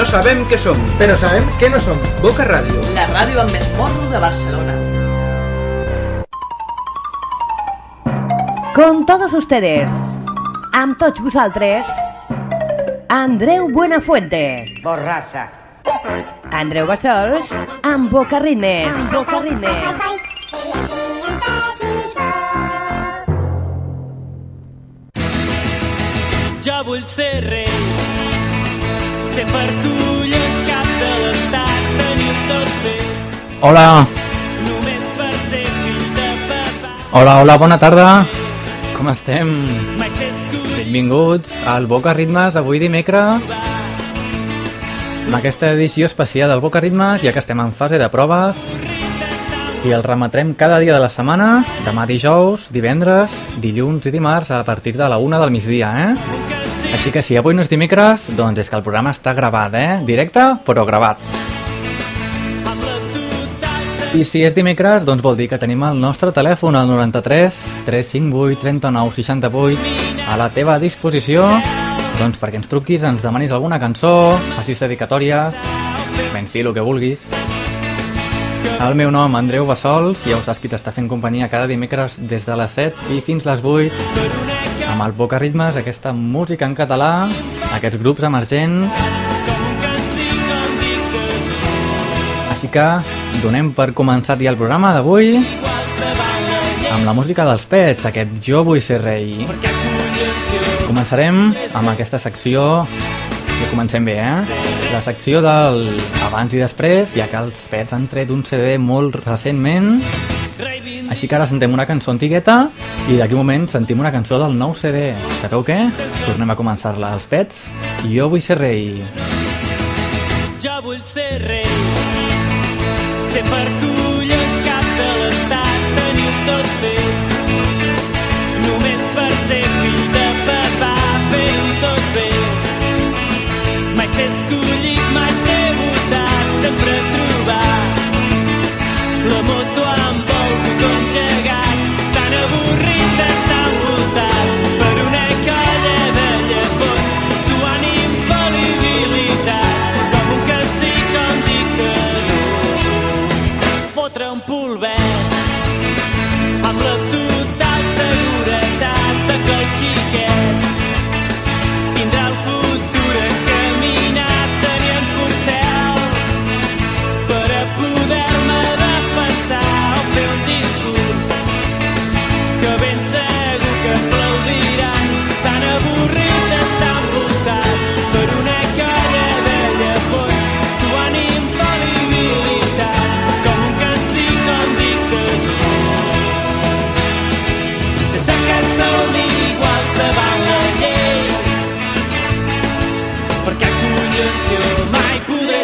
No sabem què som, però sabem què no som. Boca Ràdio. La ràdio amb més morro de Barcelona. Con todos ustedes, amb tots vosaltres, Andreu Buenafuente. Borrassa. Andreu Bassols, amb Boca Ritmes. Amb Boca Ritmes. Jo vull ser rei, per tu llens cap de l'estat, tot fet, Hola, només per ser fill de hola, hola, bona tarda. Com estem? Benvinguts al Boca Ritmes, avui dimecres, amb aquesta edició especial del Boca Ritmes, ja que estem en fase de proves, i el remetrem cada dia de la setmana, demà dijous, divendres, dilluns i dimarts, a partir de la una del migdia, eh? Així que si avui no és dimecres, doncs és que el programa està gravat, eh? Directe, però gravat. I si és dimecres, doncs vol dir que tenim el nostre telèfon al 93 358 39 68 a la teva disposició doncs perquè ens truquis, ens demanis alguna cançó, facis dedicatòries, ben fi, el que vulguis. El meu nom, Andreu Bassols, ja ho saps qui t'està fent companyia cada dimecres des de les 7 i fins les 8 amb el Boca Ritmes, aquesta música en català, aquests grups emergents Així que donem per començat ja el programa d'avui amb la música dels Pets, aquest Jo vull ser rei. Començarem amb aquesta secció, ja comencem bé, eh? La secció del abans i després, ja que els Pets han tret un CD molt recentment, així que ara sentem una cançó antigueta i d'aquí un moment sentim una cançó del nou CD. Sabeu què? Tornem a començar-la. Els Pets, Jo vull ser rei. Jo vull ser rei, ser per tu llens cap de l'estat, tenir tot fet. Només per ser fill de papà, fer-ho tot bé. Mai ser escollit, mai ser votat, sempre trobar la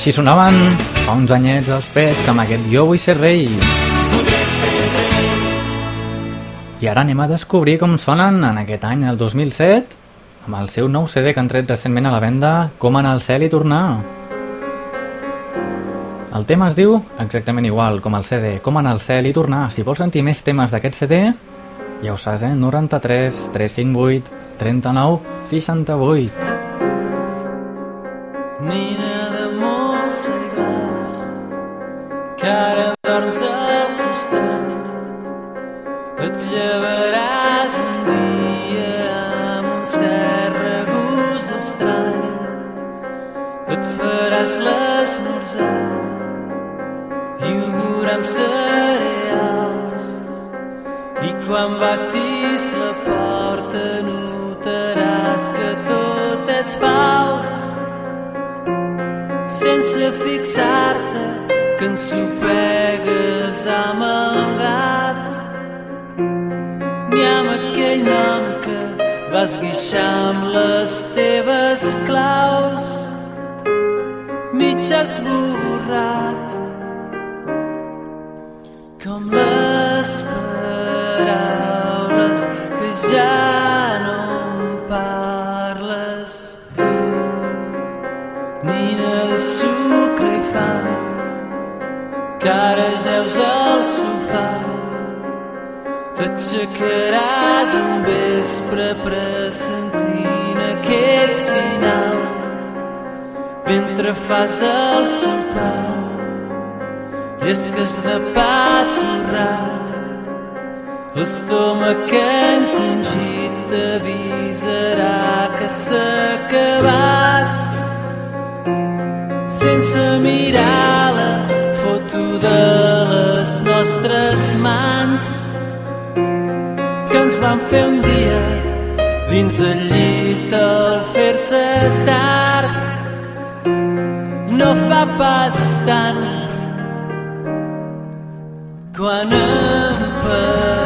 Així sonaven fa uns anyets els pets amb aquest Jo vull ser rei. I ara anem a descobrir com sonen en aquest any, el 2007, amb el seu nou CD que han tret recentment a la venda, Com anar al cel i tornar. El tema es diu exactament igual com el CD, Com anar al cel i tornar. Si vols sentir més temes d'aquest CD, ja ho saps, eh? 93 358 39 68. Et llevaràs un dia amb un cert regús estrany. Et faràs l'esmorzar iogurt amb cereals. I quan batis la porta notaràs que tot és fals. Sense fixar-te que ensopegues amb el gat vas guixar amb les teves claus mig esborrat com les paraules que ja no em parles. Nina de sucre i fam que ara t'aixecaràs un vespre pressentint aquest final. Mentre fas el sopar llesques de pa torrat l'estómac encongit t'avisarà que s'ha acabat sense mirar la foto de van fer un dia dins el llit al fer-se tard. No fa pas tant quan em parlaves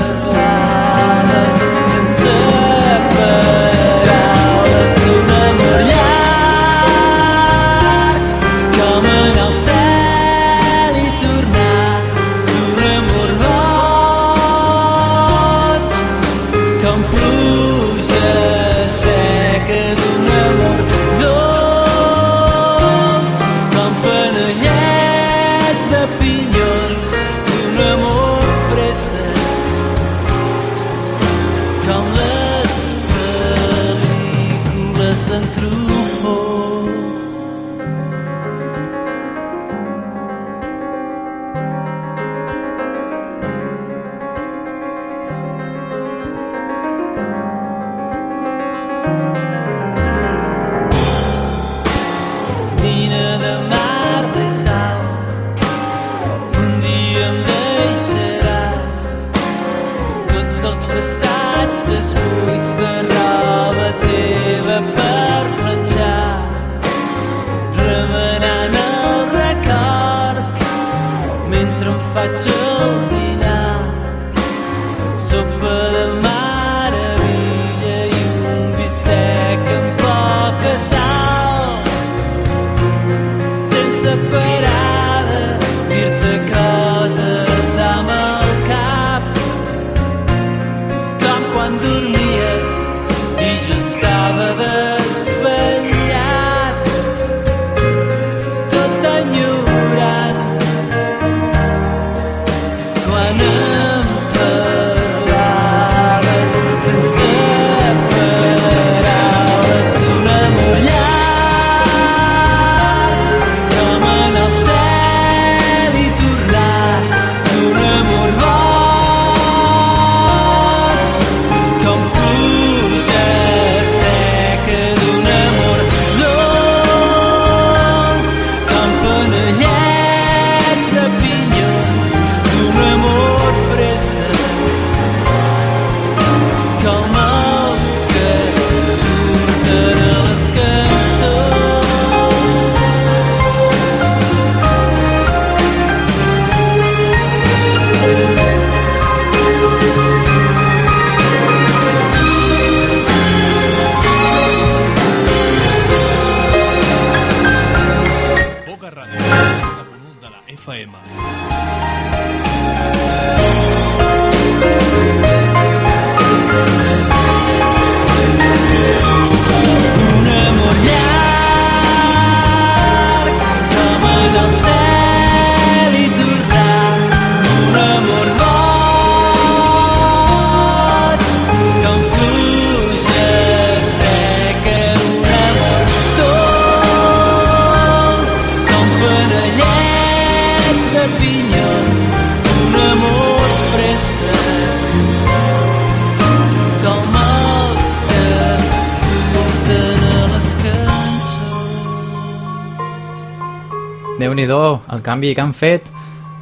canvi que han fet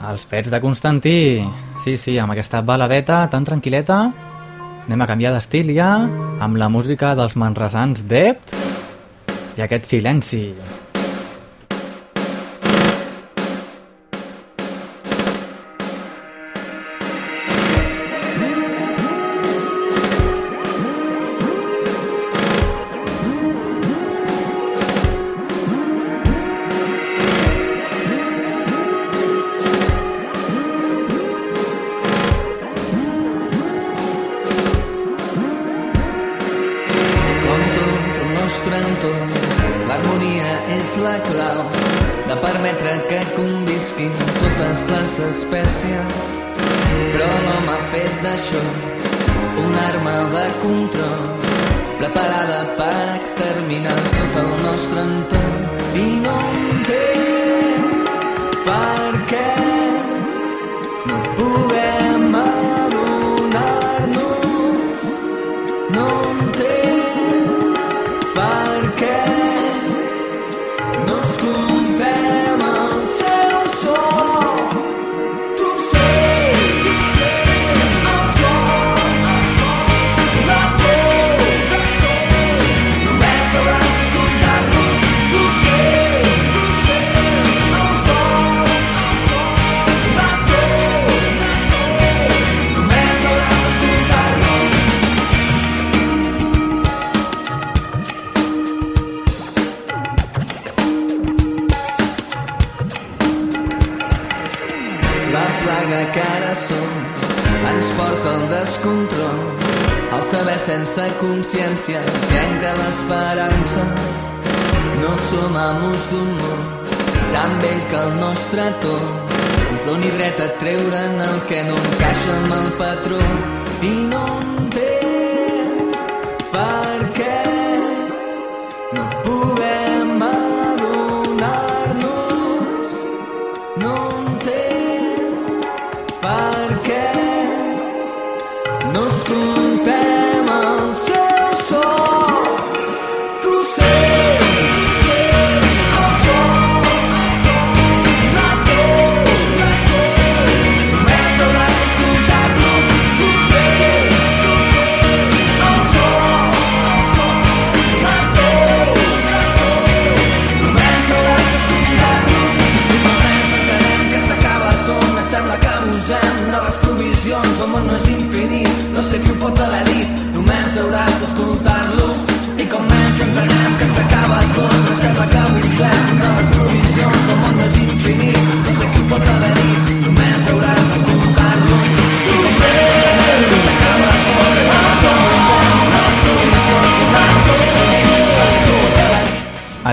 els pets de Constantí. Sí, sí, amb aquesta baladeta tan tranquil·leta anem a canviar d'estil ja amb la música dels manresans Dept i aquest silenci. Com és la clau de permetre que convisquin totes les espècies. Però l'home ha fet d'això una arma de control preparada per exterminar tot el nostre entorn i no entenc per què consciència trenca l'esperança. No som amos d'un món tan vell que el nostre to ens doni dret a treure'n el que no encaixa amb el patró. I no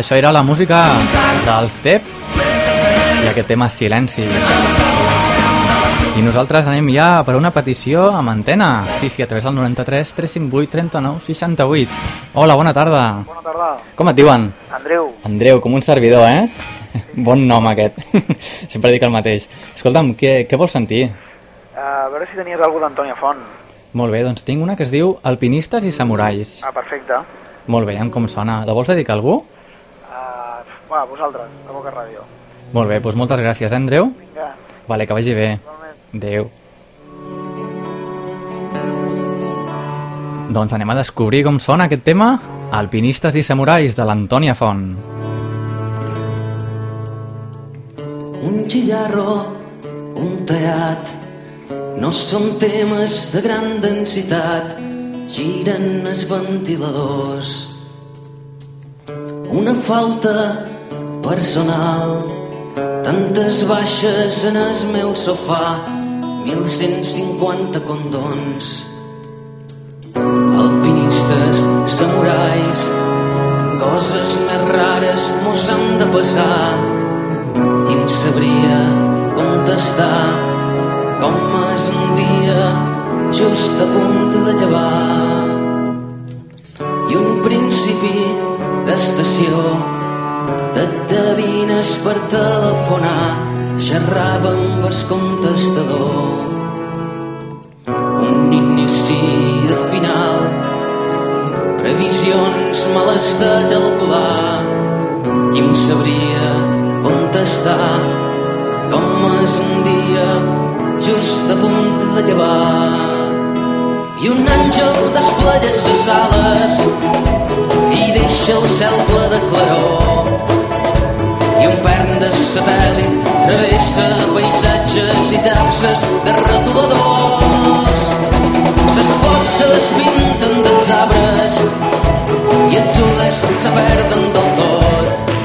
Això era la música dels Dept i aquest tema Silenci. I nosaltres anem ja per una petició amb antena. Sí, sí, a través del 93 358 39 68. Hola, bona tarda. Bona tarda. Com et diuen? Andreu, Andreu, com un servidor, eh? Bon nom aquest. Sempre dic el mateix. Escolta'm, què, què vols sentir? a veure si tenies alguna d'Antònia Font. Molt bé, doncs tinc una que es diu Alpinistes i Samurais. Ah, perfecte. Molt bé, amb com sona. La vols dedicar a algú? Va, vosaltres, a Boca Ràdio. Molt bé, doncs moltes gràcies, Andreu. Vinga, Vale, que vagi bé. igualment. Adéu. Doncs anem a descobrir com sona aquest tema Alpinistes i samurais de l'Antònia Font. un xillarro, un teat, no són temes de gran densitat, giren els ventiladors. Una falta personal, tantes baixes en el meu sofà, 1150 condons. Alpinistes, samurais, coses més rares mos han de passar, qui em sabria contestar com és un dia just a punt de llevar. I un principi d'estació de devines per telefonar xerrava amb el contestador un inici de final previsions males de calcular. Qui em sabria contestar? Com és un dia just a punt de llevar. I un àngel desplega ses ales i deixa el cel ple de claror. I un pern de satèl·lit travessa paisatges i tapses de retoladors. Ses flors se despinten dels arbres i els ulls se perden del tot.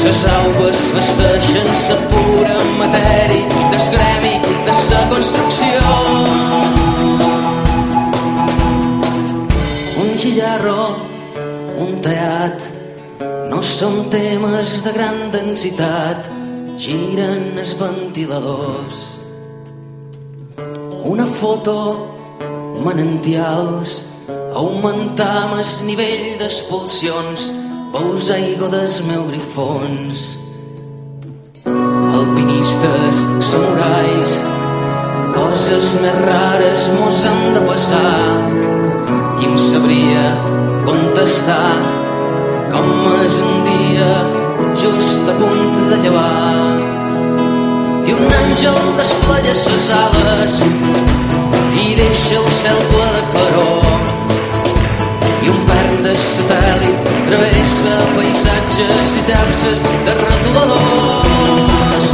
Ses aigües vesteixen sa pura matèria del gremi de sa construcció. Un gillarro, un teat, no són temes de gran densitat, giren els ventiladors. Una foto, manantials, augmentar amb el nivell d'expulsions, veus aigua dels meus grifons. Alpinistes, samurais, coses més rares mos han de passar. Qui em sabria contestar com és un dia just a punt de llevar. I un àngel desplega ses ales i deixa el cel ple de claror. I un pern de satèl·lit travessa paisatges i tapses de retoladors.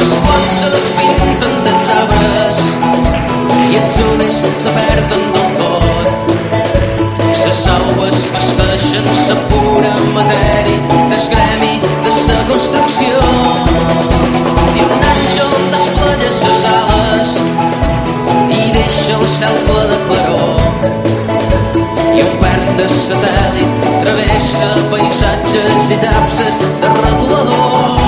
Les pots se despinten dels arbres i els ulls se perden del tot. Les aules vesteixen sa pura matèria del gremi de sa construcció. I un àngel desplega ses ales i deixa el cel ple de claror. I un pern de satèl·lit travessa paisatges i tapses de retolador.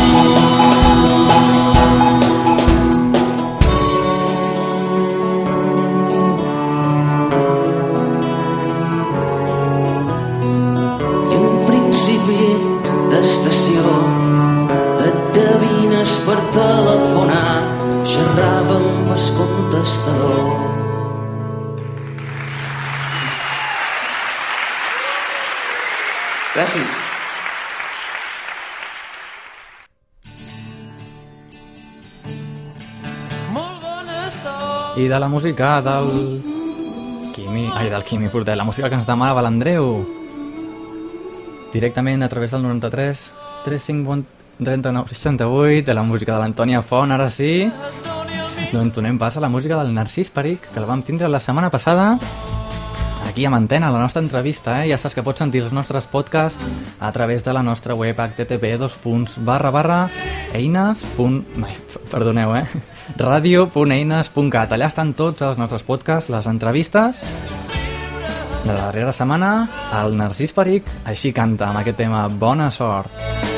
I de la música del... Quimi... Ai, del Quimi Portet, la música que ens demanava l'Andreu. Directament a través del 93 35 39 68 de la música de l'Antònia Font, ara sí. Doncs donem pas a la música del Narcís Peric, que el vam tindre la setmana passada aquí a Mantena, la nostra entrevista, eh? Ja saps que pots sentir els nostres podcasts a través de la nostra web http barra barra eines. Ai, perdoneu, eh? radio.eines.cat. Allà estan tots els nostres podcasts, les entrevistes. De la darrera setmana, el Narcís Peric així canta amb aquest tema Bona sort. Bona sort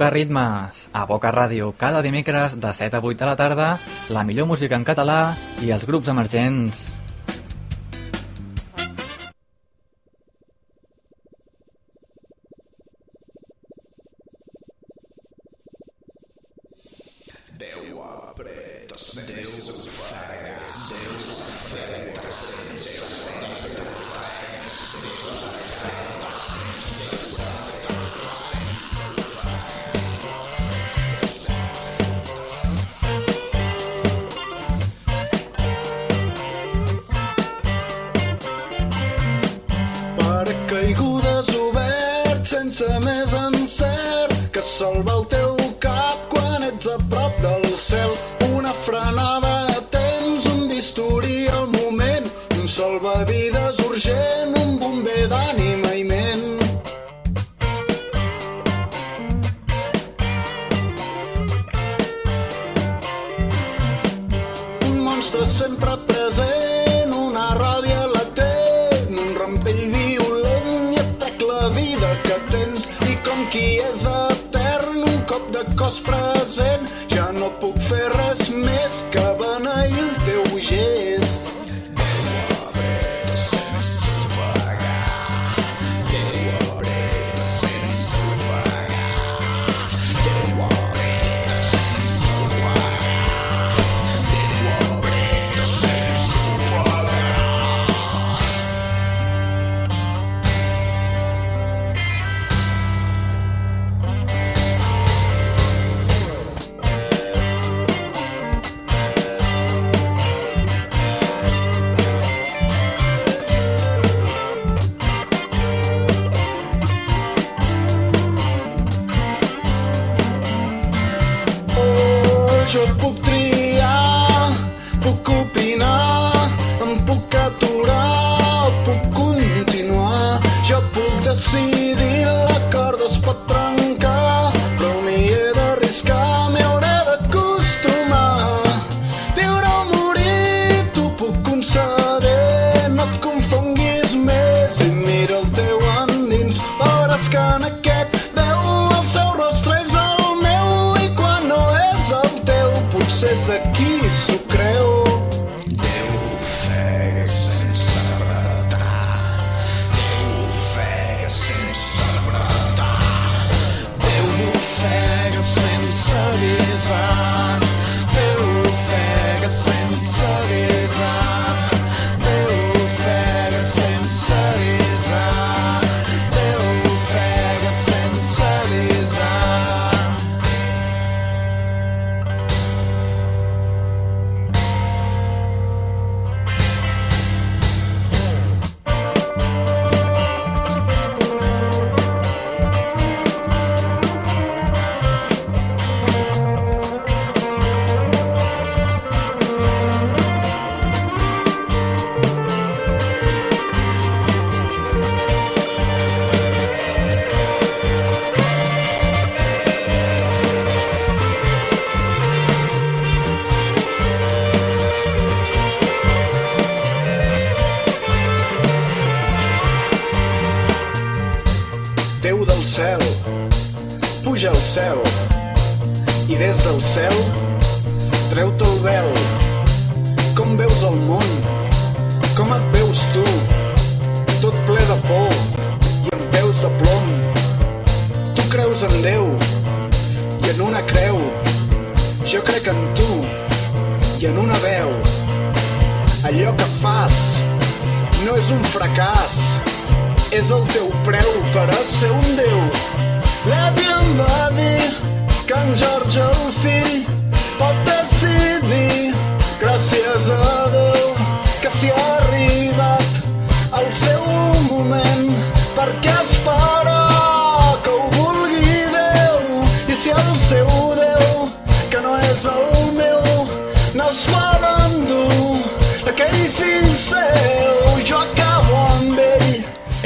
Boca ritmes a Boca Ràdio cada dimecres de 7 a 8 de la tarda, la millor música en català i els grups emergents. salvar el temps pra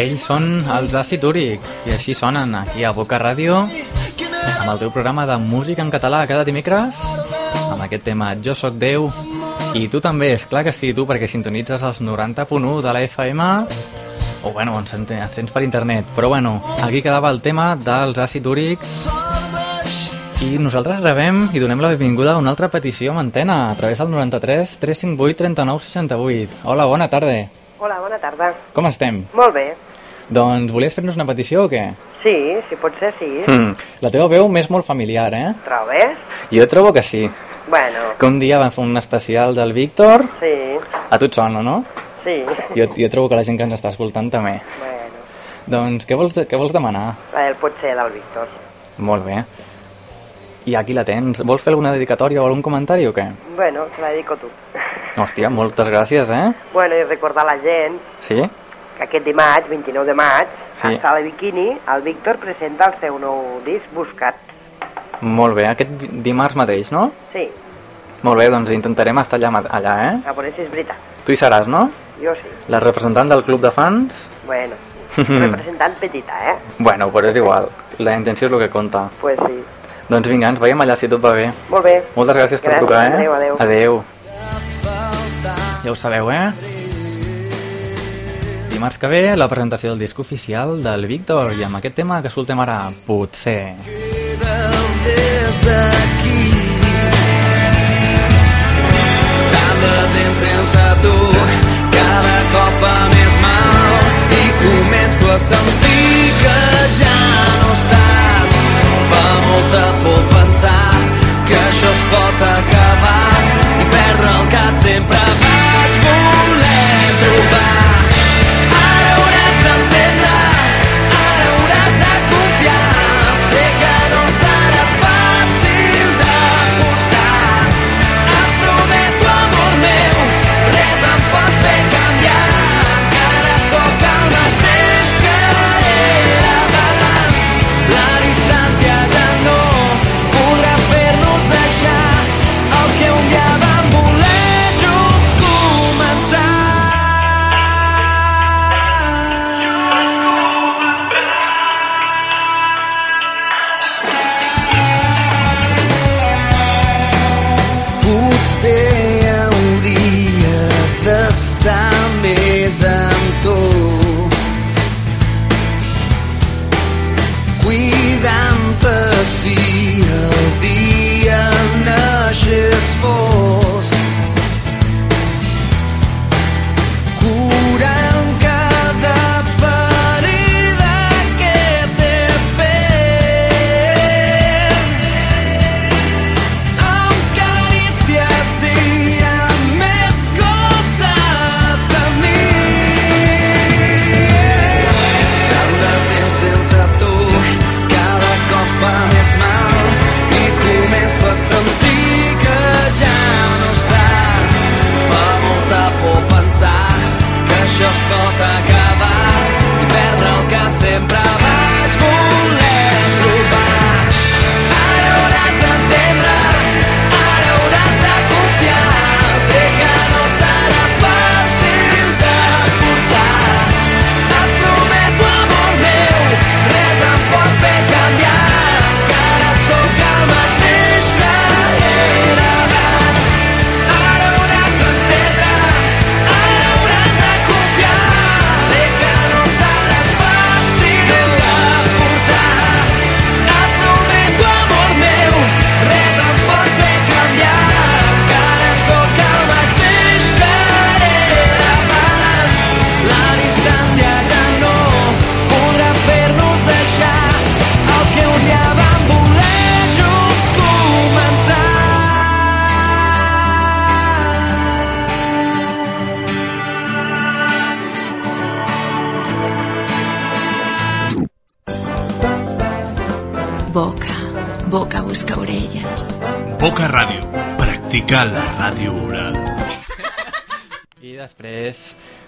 Ells són els Acid Úric i així sonen aquí a Boca Ràdio amb el teu programa de música en català cada dimecres amb aquest tema Jo sóc Déu i tu també, és clar que sí, tu, perquè sintonitzes els 90.1 de la FM o bueno, ens sents per internet, però bueno, aquí quedava el tema dels Acid úric i nosaltres rebem i donem la benvinguda a una altra petició amb antena a través del 93 358 39 68. Hola, bona tarda. Hola, bona tarda. Com estem? Molt bé. Doncs volies fer-nos una petició o què? Sí, si pot ser, sí. Mm, la teva veu m'és molt familiar, eh? Trobes? Jo trobo que sí. Bueno, Que un dia vam fer un especial del Víctor. sí, A tu et sona, no? sí. Jo, jo trobo que la gent que ens està escoltant també. Bueno, Doncs què vols, què vols demanar? el pot ser del Víctor. Molt bé. I aquí la tens. Vols fer alguna dedicatòria o algun comentari o què? Bueno, te la dedico tu. Hòstia, moltes gràcies, eh? Bueno, i recordar la gent Sí? Que aquest dimarts, 29 de maig, Sí. a Sala Bikini, el Víctor presenta el seu nou disc Buscat. Molt bé, aquest di- dimarts mateix, no? Sí, Molt bé, doncs intentarem estar allà, allà eh? a veure si és veritat. Tu hi seràs, no? Jo sí. La representant del club de fans? Bueno, representant petita, eh? Bueno, però és igual. La intenció és el que compta. Pues sí. Doncs vinga, ens veiem allà si tot va bé. Molt bé. Moltes gràcies per Gràcies, trucar, eh? adéu, adéu. Adéu. Ja ho sabeu, eh? Dimarts que ve, la presentació del disc oficial del Víctor i amb aquest tema que escoltem ara, potser. des. Tant de temps sense tu, cada cop fa més mal i començo a sentir que ja no estàs.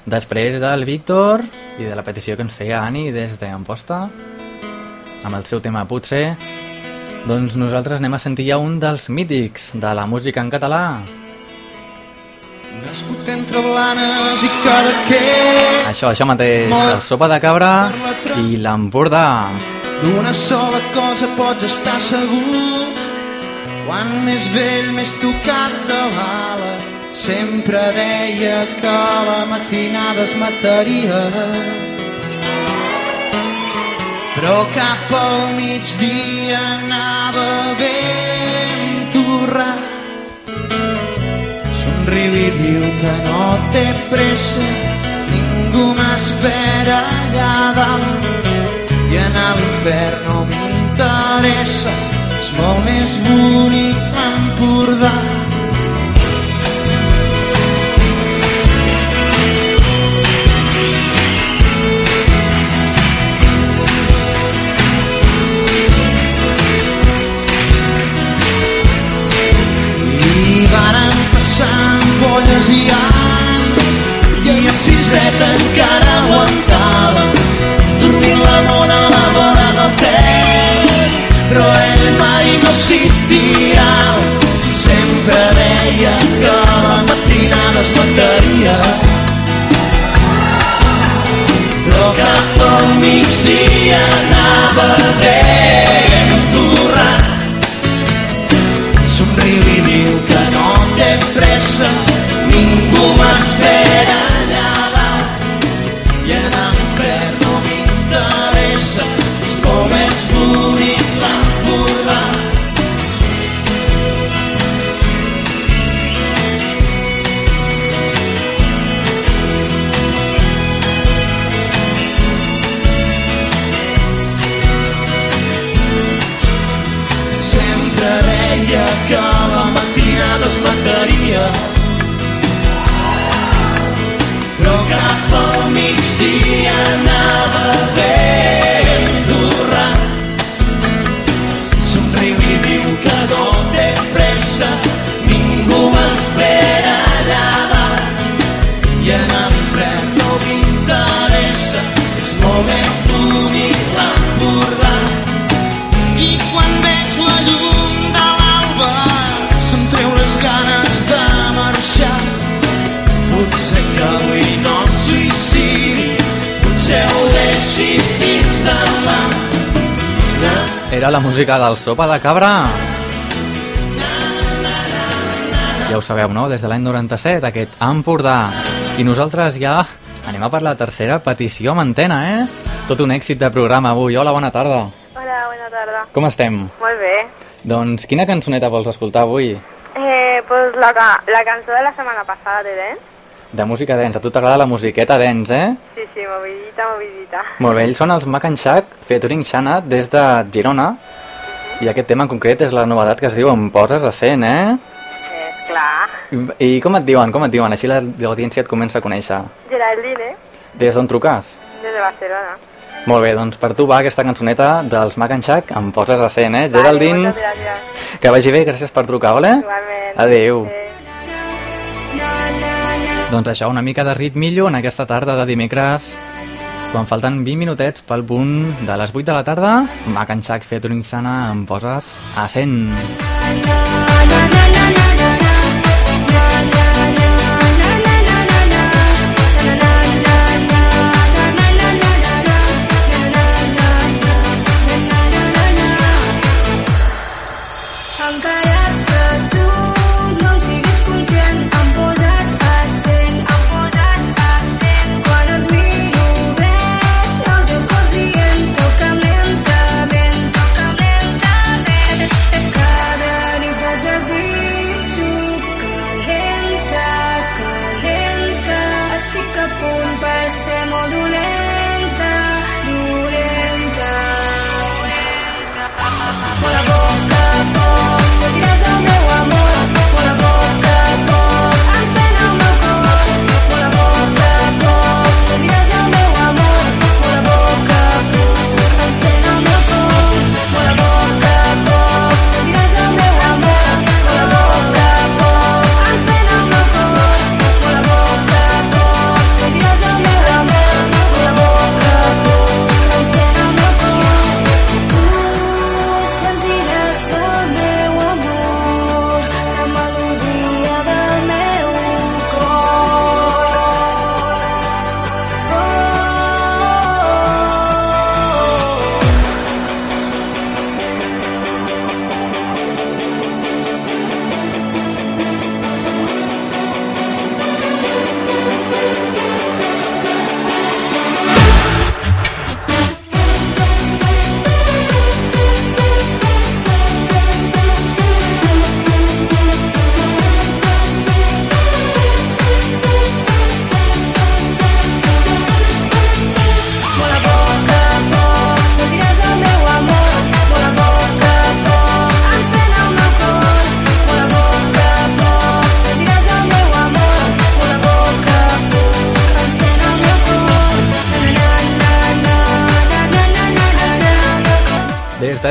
Després, del Víctor i de la petició que ens feia Ani des d'Amposta, amb el seu tema Potser, doncs nosaltres anem a sentir ja un dels mítics de la música en català. Nascut entre blanes i cadaqués Això, això mateix, el sopa de cabra i l'Empordà. D'una sola cosa pots estar segur Quan més vell, més tocat de Sempre deia que la matinada es mataria però cap al migdia anava ben torrat. Somriu i diu que no té pressa, ningú m'espera allà dalt i anar a l'infern no m'interessa, és molt més bonic l'Empordà. Era la música del Sopa de Cabra. Ja ho sabeu, no? Des de l'any 97, aquest Empordà. I nosaltres ja anem a per la tercera petició amb antena, eh? Tot un èxit de programa avui. Hola, bona tarda. Hola, bona tarda. Com estem? Molt bé. Doncs quina cançoneta vols escoltar avui? Eh, pues la, la cançó de la setmana passada de Dance. De música dance. A tu t'agrada la musiqueta dance, eh? Sí, sí, movidita, movidita. Molt bé, ells són els Mac and Shack featuring Xana des de Girona. I aquest tema en concret és la novetat que es diu Em poses a 100, eh? Eh, clar. I, I com et diuen, com et diuen? Així la- l'audiència et comença a conèixer. Geraldine, Des d'on truques? des de Barcelona. Molt bé, doncs per tu va aquesta cançoneta dels Mac and Shack, em poses a 100, eh? Geraldine, Moltes gràcies. que vagi bé, gràcies per trucar, vale? Igualment. Adéu. Doncs això, una mica de ritmillo en aquesta tarda de dimecres, quan falten 20 minutets pel punt de les 8 de la tarda, Mac and Shack featuring Sana, em poses a 100.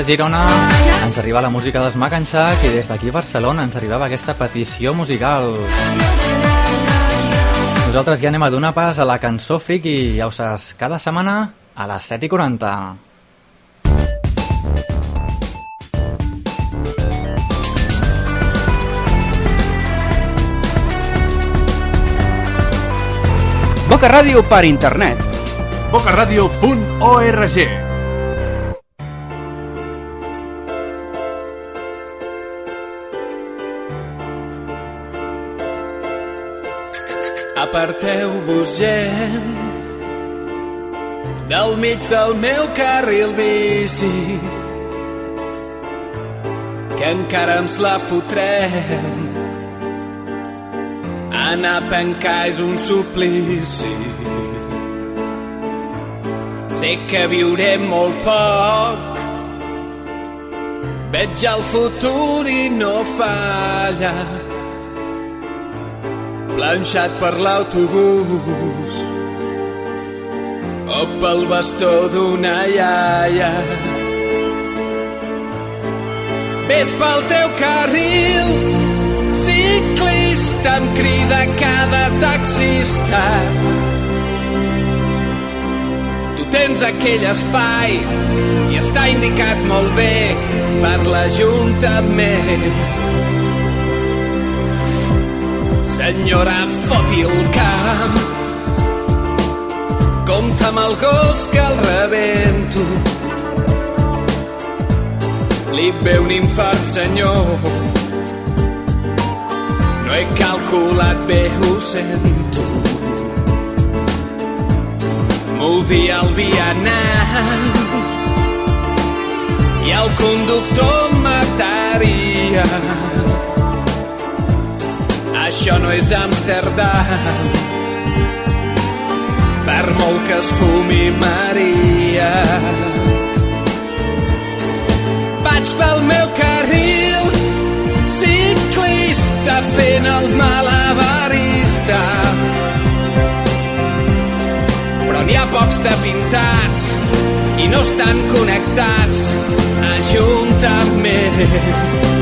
Girona ens arriba la música dels Macanxac i des d'aquí a Barcelona ens arribava aquesta petició musical. Nosaltres ja anem a donar pas a la cançó friki, ja ho saps, cada setmana a les 7 i 40. Boca Ràdio per internet. bocaradio.org Aparteu-vos gent del mig del meu carril bici que encara ens la fotrem. Anar a pencar és un suplici. Sé que viurem molt poc. Veig el futur i no falla planxat per l'autobús o pel bastó d'una iaia. Ves pel teu carril, ciclista, em crida cada taxista. Tu tens aquell espai i està indicat molt bé per l'Ajuntament. Senyora, foti el camp. Compte amb el gos que el rebento. Li ve un infart, senyor. No he calculat bé, ho sento. M'ho dia el vianant i el conductor mataria. Això no és Amsterdam, per molt que es fumi Maria. Vaig pel meu carril, ciclista fent el malabarista. Però n'hi ha pocs de pintats i no estan connectats ajuntament. I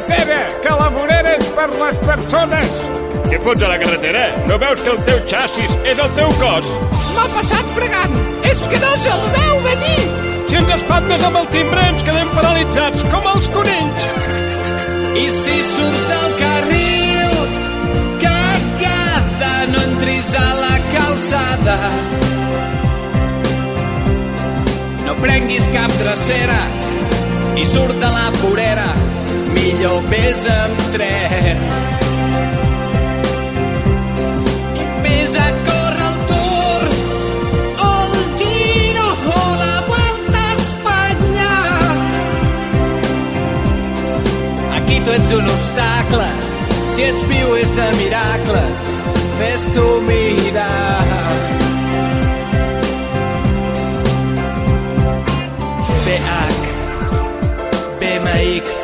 carretera, que la vorera és per les persones. Què fots a la carretera? No veus que el teu xassis és el teu cos? M'ha passat fregant. És que no se'l veu venir. Si ens espantes amb el timbre ens quedem paralitzats, com els conills. I si surts del carril, cagada, no entris a la calçada. No prenguis cap drecera i surt de la vorera, millor vés amb tren. El Tour. Aquí ets un obstacle, si ets viu és de miracle, fes-t'ho mirar. BH, BMX,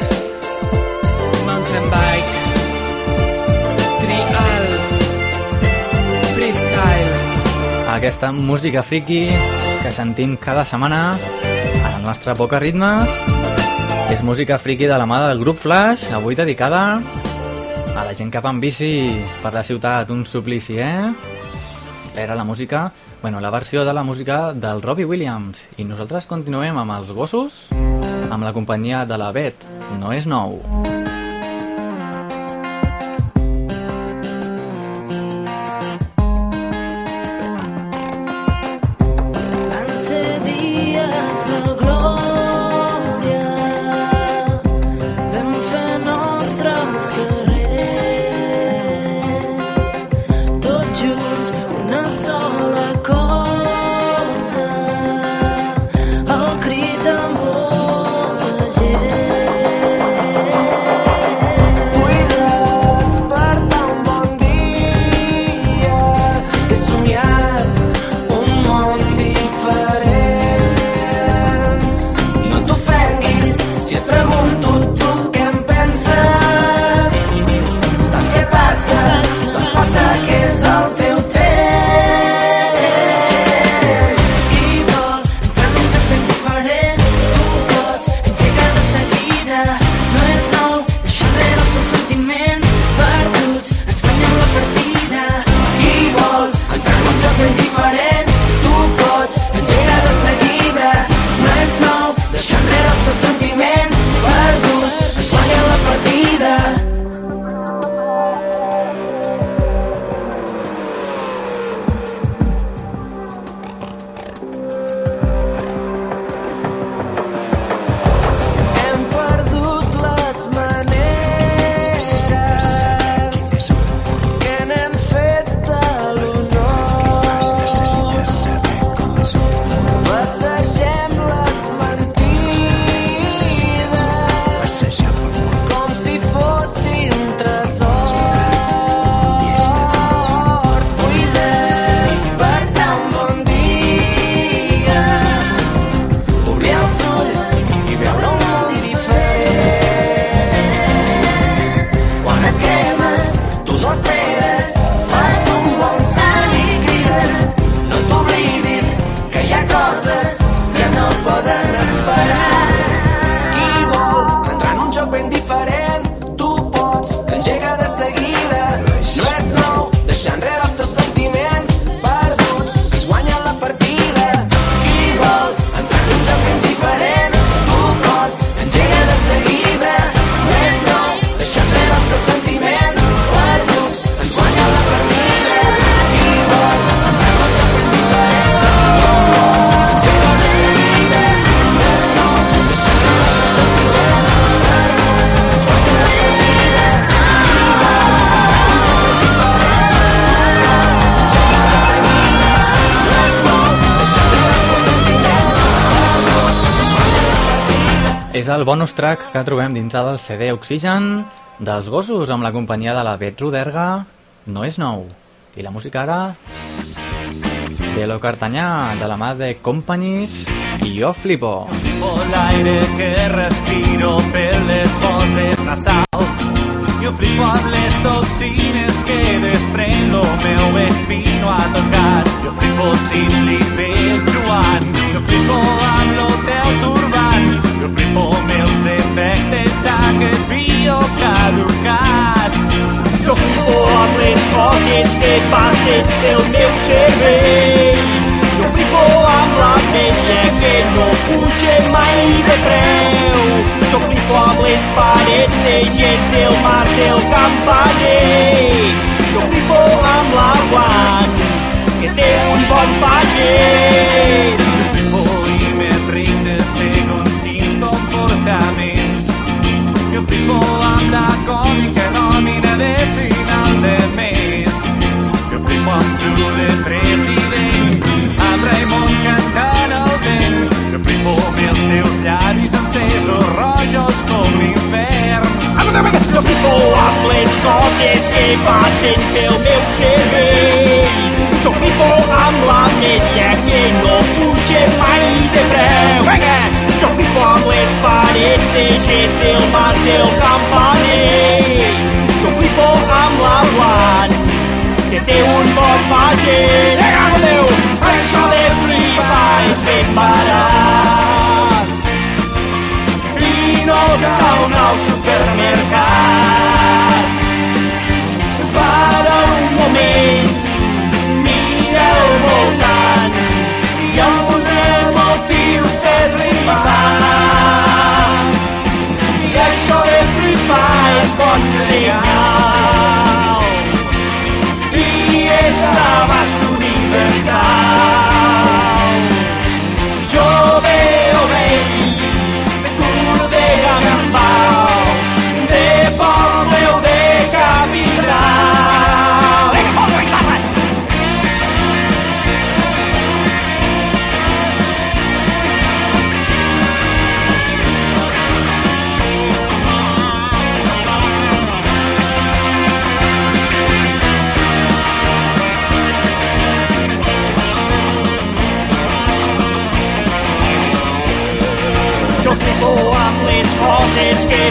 Aquesta música friki que sentim cada setmana a la nostra Poca Ritmes és música friki de la mà del grup Flash, avui dedicada a la gent que va en bici per la ciutat, un suplici, eh? Era la música, bueno, la versió de la música del Robbie Williams. I nosaltres continuem amb els gossos, amb la companyia de la Bet. No és nou. És el bonus track que trobem dintre del CD Oxigen dels gossos amb la companyia de la Bet Roderga. No és nou. I la música ara de lo Cartanyà, de la mà de Companies i jo flipo. por l'aire que respiro per les fosses nasals. Jo flipo amb les toxines que desprèn lo meu espino a tot gas. Jo flipo si li veig Joan. Jo flipo amb lo teu turbant. Els efectes d'aquest bio caducat. Jo flipo amb les coses que passen pel meu cervell. Jo flipo amb la penya que no puja mai de preu. Jo flipo amb les parets de gest del mas del campaner. Jo flipo amb l'aguant que té un bon pagès.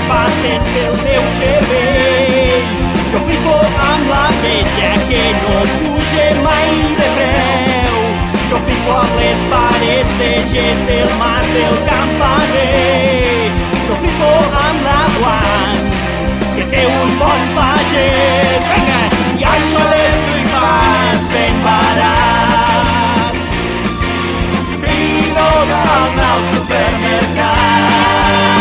Passen pel meu cervell. Jo flipo amb la vella que no puja mai de preu. Jo flipo amb les parets de gest del mas del campaner. Jo flipo amb la guant que té un bon pagès. Vinga! I això de flipar és ben barat i no cal anar al supermercat.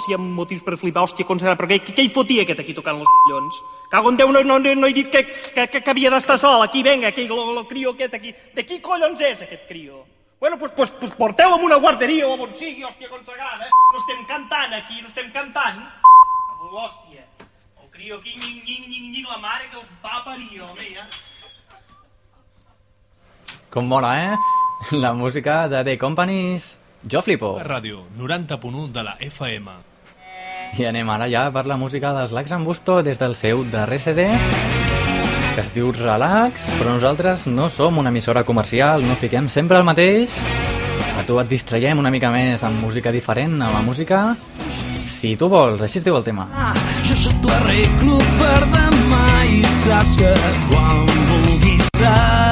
Si hi ha motius per flipar, hòstia, com serà? Però què, què hi fotia aquest aquí tocant els collons? Cago en Déu, no, no, no, he dit que, que, que, que havia d'estar sol. Aquí, venga, aquí, lo, lo crio aquest aquí. De qui collons és aquest crio? Bueno, pues, pues, pues porteu-lo a una guarderia o on sigui, hòstia, consagrada. No estem cantant aquí, no estem cantant. Hòstia, el crio aquí, nying, nying, nying, nying, la mare que el va parir, home, ja. Com mola, eh? La música de The Companies Jo flipo. Ràdio 90.1 de la FM. I anem ara ja per la música dels Lacs en Busto des del seu darrer CD que es diu Relax, però nosaltres no som una emissora comercial, no fiquem sempre el mateix. A tu et distraiem una mica més amb música diferent, amb la música... Si tu vols, així es diu el tema. Jo sóc t'ho arreglo per demà i saps que quan vulguis seré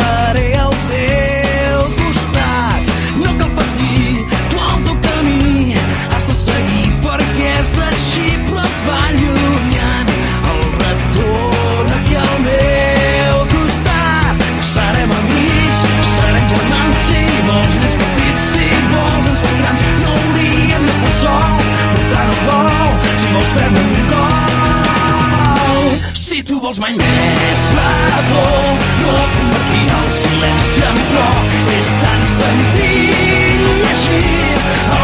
va allunyant el retorn aquí al meu costat. Serem amics, serem germans si vols, nens petits si vols, ens fem grans, no hauríem d'estar sols, portant el cor, si vols fem un gol. Si tu vols mai més la por, no convertirà el silenci en plor, és tan senzill llegir el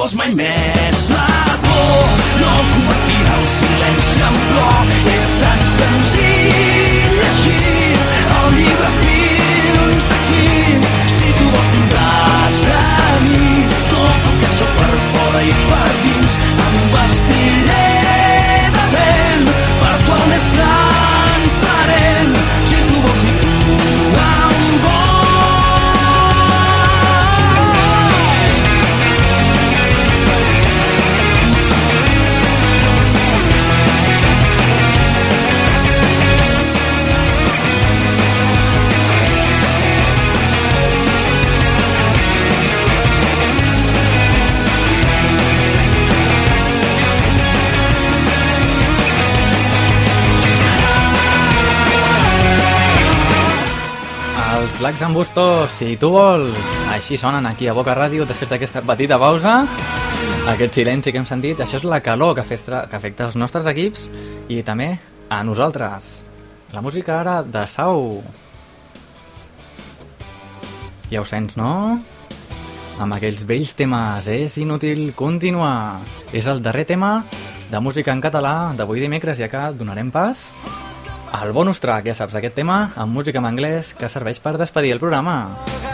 Si tu vols Els Lacs en Busto, si tu vols. Així sonen aquí a Boca Ràdio després d'aquesta petita pausa. Aquest silenci que hem sentit, això és la calor que afecta, que afecta els nostres equips i també a nosaltres. La música ara de Sau. Ja ho sents, no? Amb aquells vells temes, és inútil continuar. És el darrer tema de música en català d'avui dimecres i acá donarem pas al bonus track, ja saps, aquest tema amb música en anglès que serveix per despedir el programa.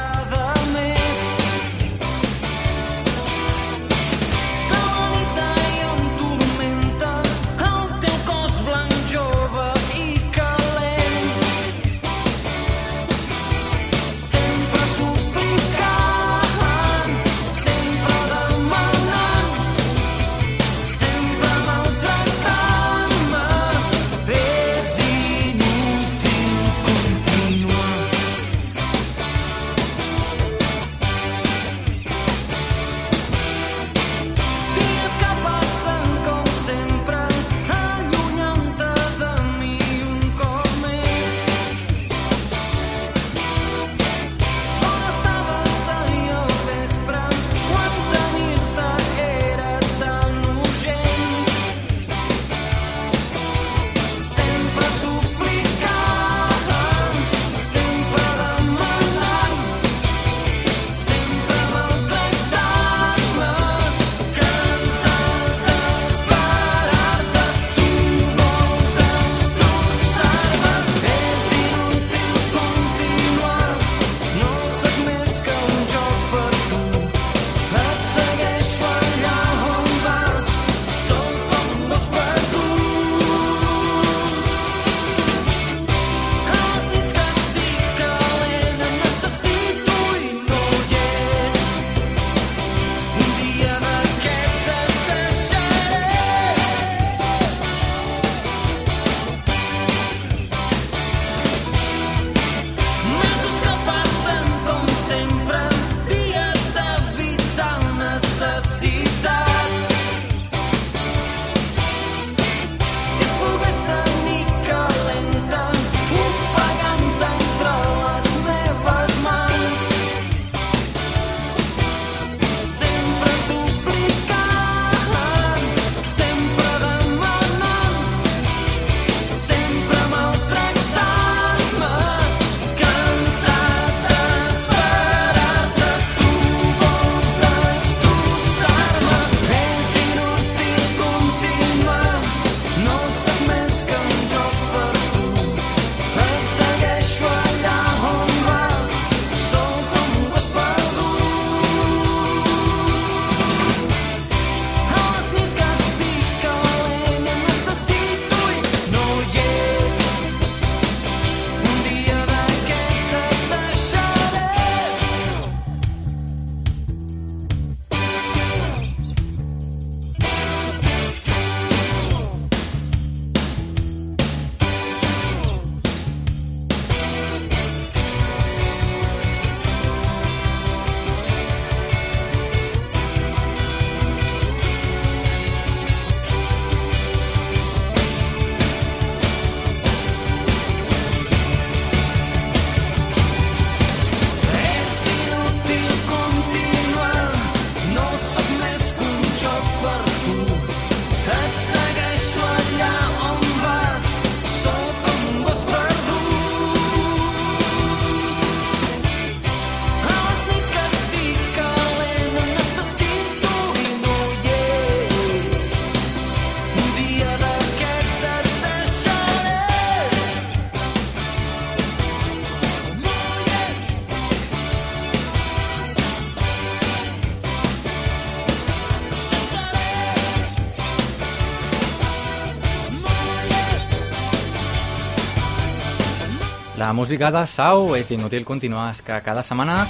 La música de Sau és inútil continuar, és que cada setmana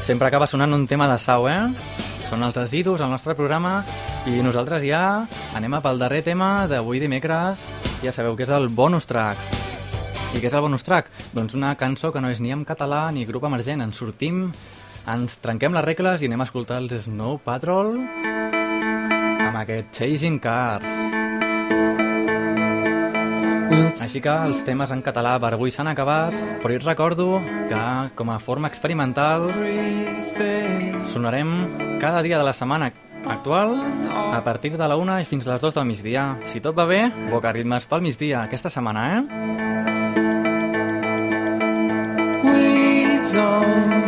sempre acaba sonant un tema de Sau, eh? Són els residus al nostre programa i nosaltres ja anem a pel darrer tema d'avui dimecres. Ja sabeu que és el bonus track. I què és el bonus track? Doncs una cançó que no és ni en català ni grup emergent. Ens sortim, ens trenquem les regles i anem a escoltar els Snow Patrol amb aquest Chasing Cars. Així que els temes en català per avui s'han acabat, però us recordo que, com a forma experimental, sonarem cada dia de la setmana actual a partir de la 1 i fins a les 2 del migdia. Si tot va bé, boca ritmes pel migdia aquesta setmana, eh? We don't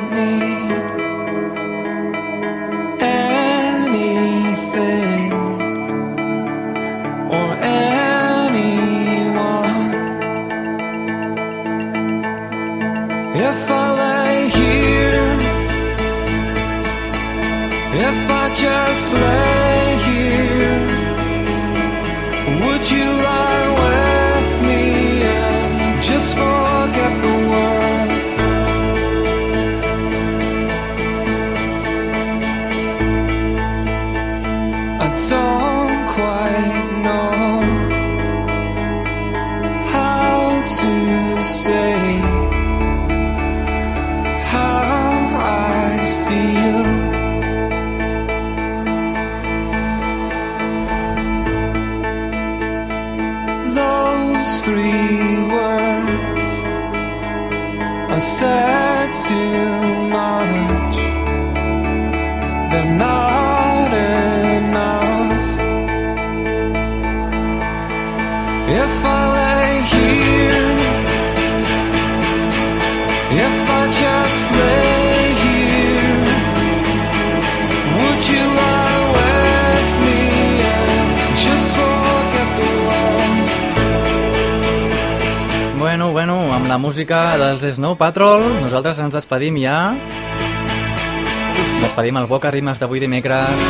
dels Snow Patrol, nosaltres ens despedim ja. Despedim el Boca Ritmes d'avui dimecres.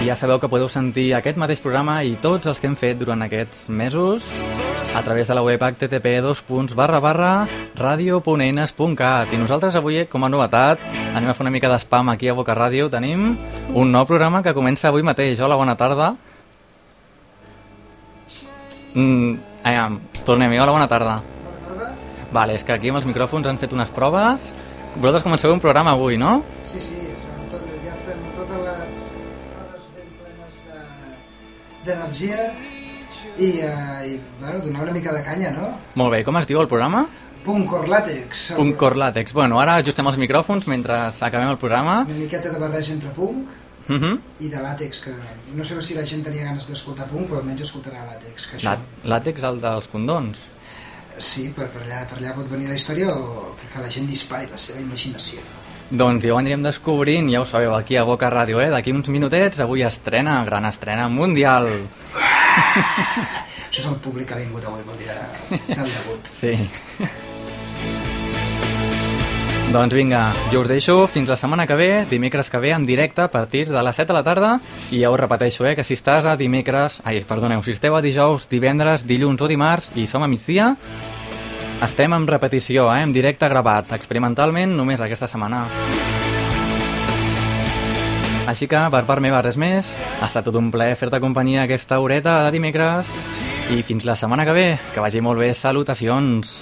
I ja sabeu que podeu sentir aquest mateix programa i tots els que hem fet durant aquests mesos a través de la web http radio.eines.cat i nosaltres avui, com a novetat, anem a fer una mica d'espam aquí a Boca Ràdio. Tenim un nou programa que comença avui mateix. Hola, bona tarda. Mm, tornem-hi. Hola, bona tarda. Vale, és que aquí amb els micròfons han fet unes proves. Vosaltres comenceu un programa avui, no? Sí, sí, tot, ja estem totes les rodes ben plenes de- d'energia i, eh, i bueno, donar una mica de canya, no? Molt bé, com es diu el programa? Punt cor làtex, Punt Cor Làtex. Bueno, ara ajustem els micròfons mentre acabem el programa. una miqueta de barreja entre punk Uh -huh. i de làtex, que no sé si la gent tenia ganes d'escoltar punk, però almenys escoltarà làtex. Que això, Làtex, el dels condons. Sí, per, per, allà, per allà pot venir la història o que la gent dispari la seva imaginació. Doncs ja ho anirem descobrint, ja ho sabeu, aquí a Boca Ràdio, eh? D'aquí uns minutets, avui estrena, gran estrena mundial. Això és el públic que ha vingut avui pel dia del debut. Sí. Doncs vinga, jo us deixo fins la setmana que ve, dimecres que ve, en directe a partir de les 7 de la tarda, i ja us repeteixo, eh, que si estàs a dimecres, ai, perdoneu, si esteu a dijous, divendres, dilluns o dimarts, i som a migdia, estem en repetició, eh, en directe gravat, experimentalment, només aquesta setmana. Així que, per part meva, res més. Ha estat tot un plaer fer-te companyia aquesta horeta de dimecres. I fins la setmana que ve. Que vagi molt bé. Salutacions.